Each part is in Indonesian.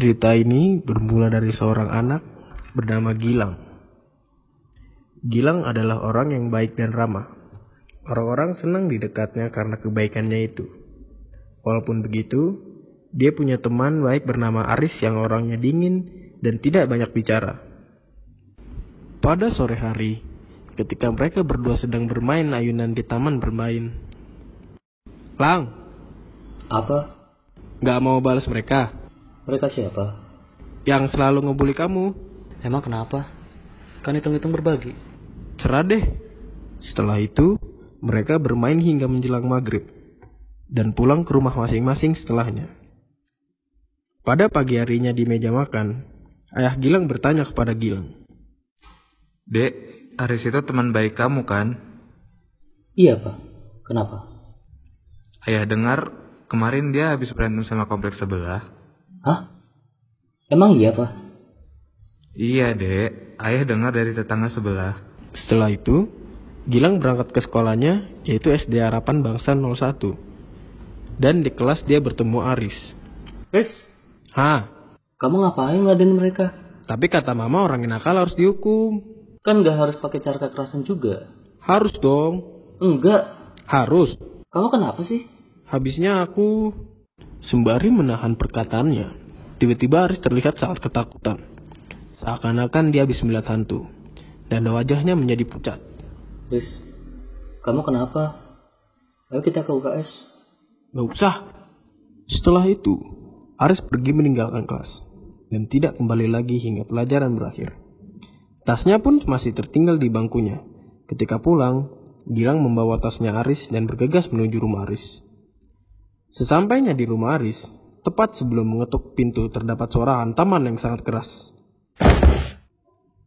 Cerita ini bermula dari seorang anak bernama Gilang. Gilang adalah orang yang baik dan ramah. Orang-orang senang di dekatnya karena kebaikannya itu. Walaupun begitu, dia punya teman baik bernama Aris yang orangnya dingin dan tidak banyak bicara. Pada sore hari, ketika mereka berdua sedang bermain ayunan di taman bermain. Lang, Apa? gak mau balas mereka Mereka siapa? yang selalu ngebully kamu. Emang kenapa? Kan hitung-hitung berbagi. Cerah deh. Setelah itu, mereka bermain hingga menjelang maghrib dan pulang ke rumah masing-masing setelahnya. Pada pagi harinya di meja makan, ayah Gilang bertanya kepada Gilang. Dek, Aris itu teman baik kamu kan? Iya, Pak. Kenapa? Ayah dengar kemarin dia habis berantem sama kompleks sebelah. Hah? Emang iya, Pak? Iya, Dek. Ayah dengar dari tetangga sebelah. Setelah itu, Gilang berangkat ke sekolahnya, yaitu SD Harapan Bangsa 01. Dan di kelas dia bertemu Aris. Riz, Hah, kamu ngapain ngeladenin mereka? tapi kata mama orang yang nakal harus dihukum. Kan nggak harus pakai cara kekerasan juga. Harus dong, Enggak. harus. Kamu kenapa sih? Habisnya aku sembari menahan perkataannya. Tiba-tiba Aris terlihat sangat ketakutan. Seakan-akan dia habis melihat hantu. Dan wajahnya menjadi pucat. Riz, kamu kenapa? Ayo kita ke UKS. Gak usah. Setelah itu, Aris pergi meninggalkan kelas. Dan tidak kembali lagi hingga pelajaran berakhir. Tasnya pun masih tertinggal di bangkunya. Ketika pulang, Gilang membawa tasnya Aris dan bergegas menuju rumah Aris. Sesampainya di rumah Aris, tepat sebelum mengetuk pintu terdapat suara hantaman yang sangat keras.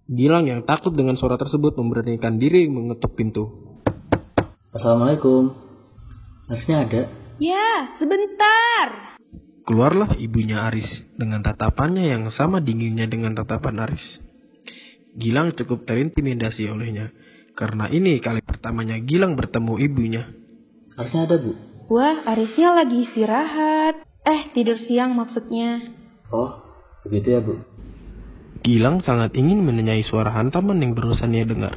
Gilang yang takut dengan suara tersebut memberanikan diri mengetuk pintu. Assalamualaikum. Harusnya ada. Ya, sebentar. Keluarlah ibunya Aris dengan tatapannya yang sama dinginnya dengan tatapan Aris. Gilang cukup terintimidasi olehnya, karena ini kali pertamanya Gilang bertemu ibunya. Harusnya ada, Bu. Wah, Arisnya lagi istirahat. Eh, tidur siang maksudnya. Oh, begitu ya, Bu. Gilang sangat ingin menanyai suara hantaman yang barusan ia dengar.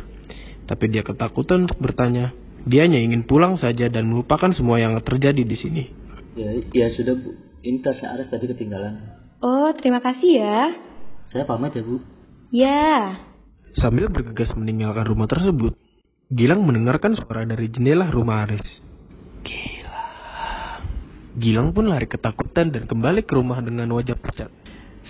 Tapi dia ketakutan untuk bertanya. Dia hanya ingin pulang saja dan melupakan semua yang terjadi di sini. Ya, ya sudah, Bu. Ini tasnya Ares tadi ketinggalan. Oh, terima kasih ya. Saya pamit ya, Bu. Ya. Sambil bergegas meninggalkan rumah tersebut, Gilang mendengarkan suara dari jendela rumah Aris. Gilang. Gilang pun lari ketakutan dan kembali ke rumah dengan wajah pucat.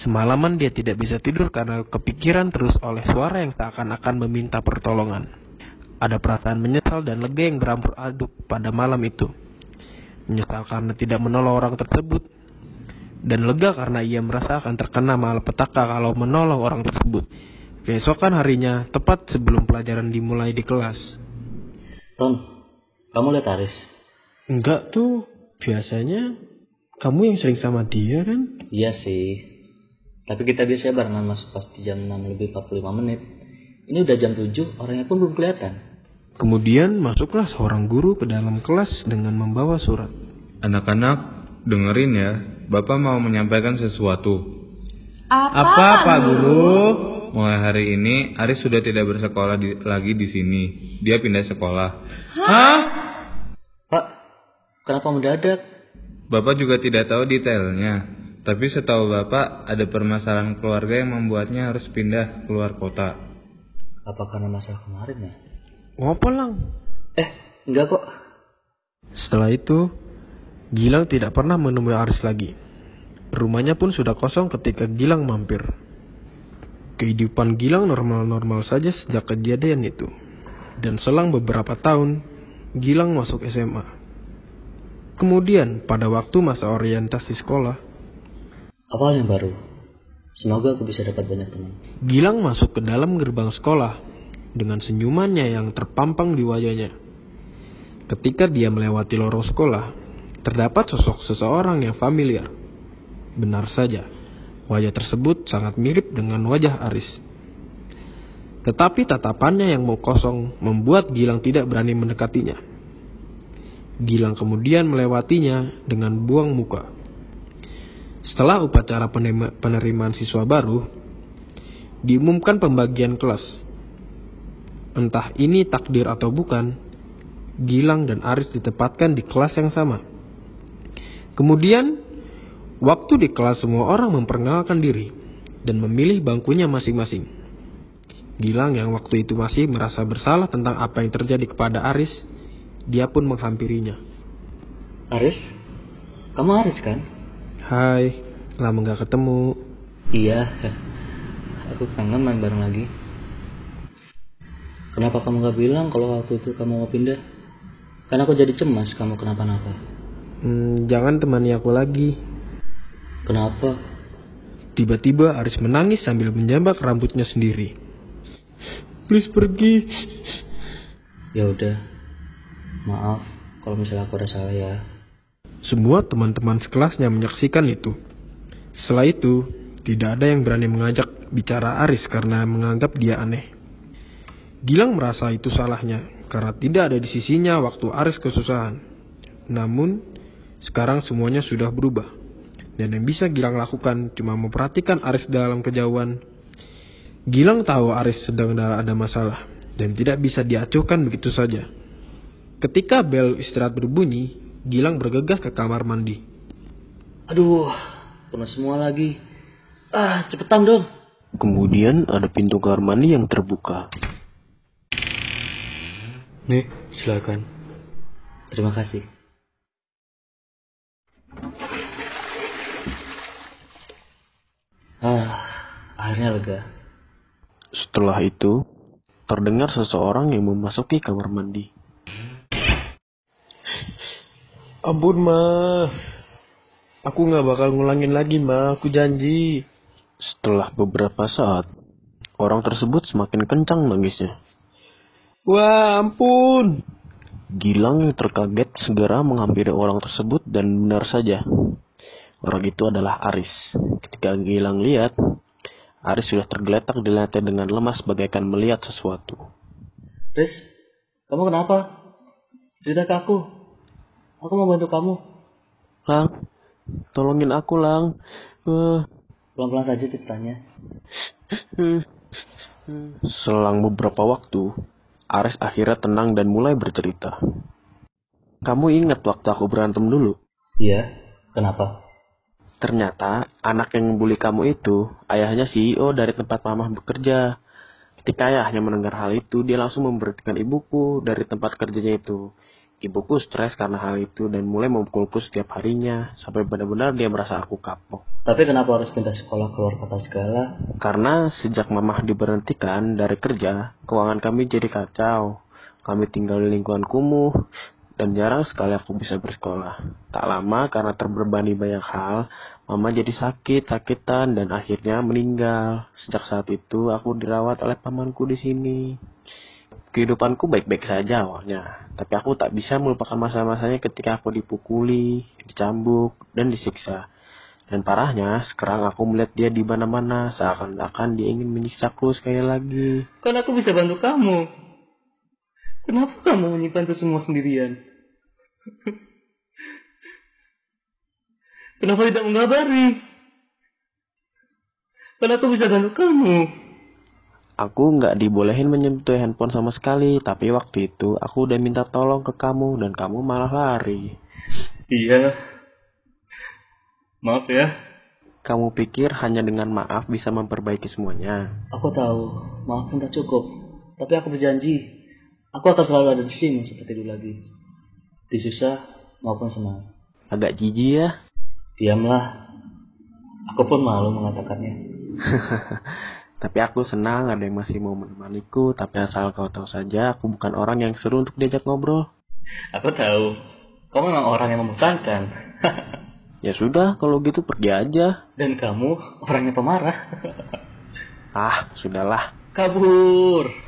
Semalaman dia tidak bisa tidur karena kepikiran terus oleh suara yang seakan-akan meminta pertolongan. Ada perasaan menyesal dan lega yang berampur aduk pada malam itu. Menyesal karena tidak menolong orang tersebut. Dan lega karena ia merasa akan terkena malapetaka kalau menolong orang tersebut. Keesokan harinya, tepat sebelum pelajaran dimulai di kelas. Ron, kamu lihat Aris? Enggak tuh, biasanya kamu yang sering sama dia kan? Iya sih. Tapi kita biasanya barengan masuk pasti jam 6 lebih 45 menit. Ini udah jam 7, orangnya pun belum kelihatan. Kemudian masuklah seorang guru ke dalam kelas dengan membawa surat. Anak-anak, dengerin ya. Bapak mau menyampaikan sesuatu. Apa, Pak Guru? Mulai hari ini, Aris sudah tidak bersekolah di- lagi di sini. Dia pindah sekolah. Hah? Pak, kenapa mendadak? Bapak juga tidak tahu detailnya. Tapi setahu Bapak, ada permasalahan keluarga yang membuatnya harus pindah keluar kota. Apa karena masalah kemarin ya? Ngopo lang? Eh, enggak kok. Setelah itu, Gilang tidak pernah menemui Aris lagi. Rumahnya pun sudah kosong ketika Gilang mampir. Kehidupan Gilang normal-normal saja sejak kejadian itu. Dan selang beberapa tahun, Gilang masuk SMA. Kemudian, pada waktu masa orientasi sekolah, Apa hal yang baru? Semoga aku bisa dapat banyak teman. Gilang masuk ke dalam gerbang sekolah dengan senyumannya yang terpampang di wajahnya. Ketika dia melewati lorong sekolah, terdapat sosok seseorang yang familiar. Benar saja, wajah tersebut sangat mirip dengan wajah Aris. Tetapi tatapannya yang mau kosong membuat Gilang tidak berani mendekatinya. Gilang kemudian melewatinya dengan buang muka. Setelah upacara penerima- penerimaan siswa baru, diumumkan pembagian kelas. Entah ini takdir atau bukan, Gilang dan Aris ditempatkan di kelas yang sama. Kemudian, waktu di kelas semua orang memperkenalkan diri dan memilih bangkunya masing-masing. Gilang yang waktu itu masih merasa bersalah tentang apa yang terjadi kepada Aris, dia pun menghampirinya. Aris? Kamu Aris kan? Hai, lama gak ketemu. Iya. Aku kangen main bareng lagi. Kenapa kamu gak bilang kalau waktu itu kamu mau pindah? Kan aku jadi cemas kamu kenapa-napa. Hmm, jangan temani aku lagi. Kenapa? Tiba-tiba Aris menangis sambil menjambak rambutnya sendiri. Please pergi. Ya udah. Maaf kalau misalnya aku ada salah ya. Semua teman-teman sekelasnya menyaksikan itu. Setelah itu, tidak ada yang berani mengajak bicara Aris karena menganggap dia aneh. Gilang merasa itu salahnya karena tidak ada di sisinya waktu Aris kesusahan. Namun, sekarang semuanya sudah berubah. Dan yang bisa Gilang lakukan cuma memperhatikan Aris dalam kejauhan. Gilang tahu Aris sedang ada masalah dan tidak bisa diacuhkan begitu saja. Ketika bel istirahat berbunyi, Gilang bergegas ke kamar mandi. Aduh, penuh semua lagi. Ah, cepetan dong. Kemudian ada pintu kamar mandi yang terbuka. Nih, silakan. Terima kasih. Ah, akhirnya lega. Setelah itu, terdengar seseorang yang memasuki kamar mandi. Ampun, Ma. Aku nggak bakal ngulangin lagi, Ma. Aku janji. Setelah beberapa saat, orang tersebut semakin kencang nangisnya. Wah, ampun. Gilang yang terkaget segera menghampiri orang tersebut dan benar saja. Orang itu adalah Aris. Ketika Gilang lihat, Aris sudah tergeletak di lantai dengan lemas bagaikan melihat sesuatu. Riz, kamu kenapa? Cerita ke aku. Aku mau bantu kamu. Lang, tolongin aku, Lang. Uh, Pelan-pelan saja ceritanya. Selang beberapa waktu, Aris akhirnya tenang dan mulai bercerita. Kamu ingat waktu aku berantem dulu? Iya, kenapa? Ternyata anak yang membuli kamu itu ayahnya CEO dari tempat mamah bekerja. Ketika ayahnya mendengar hal itu, dia langsung memberhentikan ibuku dari tempat kerjanya itu. Ibuku stres karena hal itu dan mulai memukulku setiap harinya, sampai benar-benar dia merasa aku kapok. Tapi kenapa harus pindah sekolah keluar kota segala? Karena sejak mamah diberhentikan dari kerja, keuangan kami jadi kacau. Kami tinggal di lingkungan kumuh, dan jarang sekali aku bisa bersekolah. Tak lama karena terbebani banyak hal, mama jadi sakit, sakitan, dan akhirnya meninggal. Sejak saat itu aku dirawat oleh pamanku di sini. Kehidupanku baik-baik saja awalnya, tapi aku tak bisa melupakan masa-masanya ketika aku dipukuli, dicambuk, dan disiksa. Dan parahnya, sekarang aku melihat dia di mana-mana, seakan-akan dia ingin menyiksaku sekali lagi. Kan aku bisa bantu kamu. Kenapa kamu menyimpan itu semua sendirian? Kenapa tidak mengabari? Kan aku bisa bantu kamu. Aku nggak dibolehin menyentuh handphone sama sekali, tapi waktu itu aku udah minta tolong ke kamu dan kamu malah lari. Iya. Maaf ya. Kamu pikir hanya dengan maaf bisa memperbaiki semuanya? Aku tahu, maaf pun tak cukup. Tapi aku berjanji, aku akan selalu ada di sini seperti dulu lagi. Di susah maupun senang. Agak jijik ya. Diamlah. Aku pun malu mengatakannya. Tapi aku senang ada yang masih mau menemaniku, tapi asal kau tahu saja, aku bukan orang yang seru untuk diajak ngobrol. Aku tahu. Kamu memang orang yang membosankan. ya sudah, kalau gitu pergi aja. Dan kamu orang yang pemarah. ah, sudahlah. Kabur.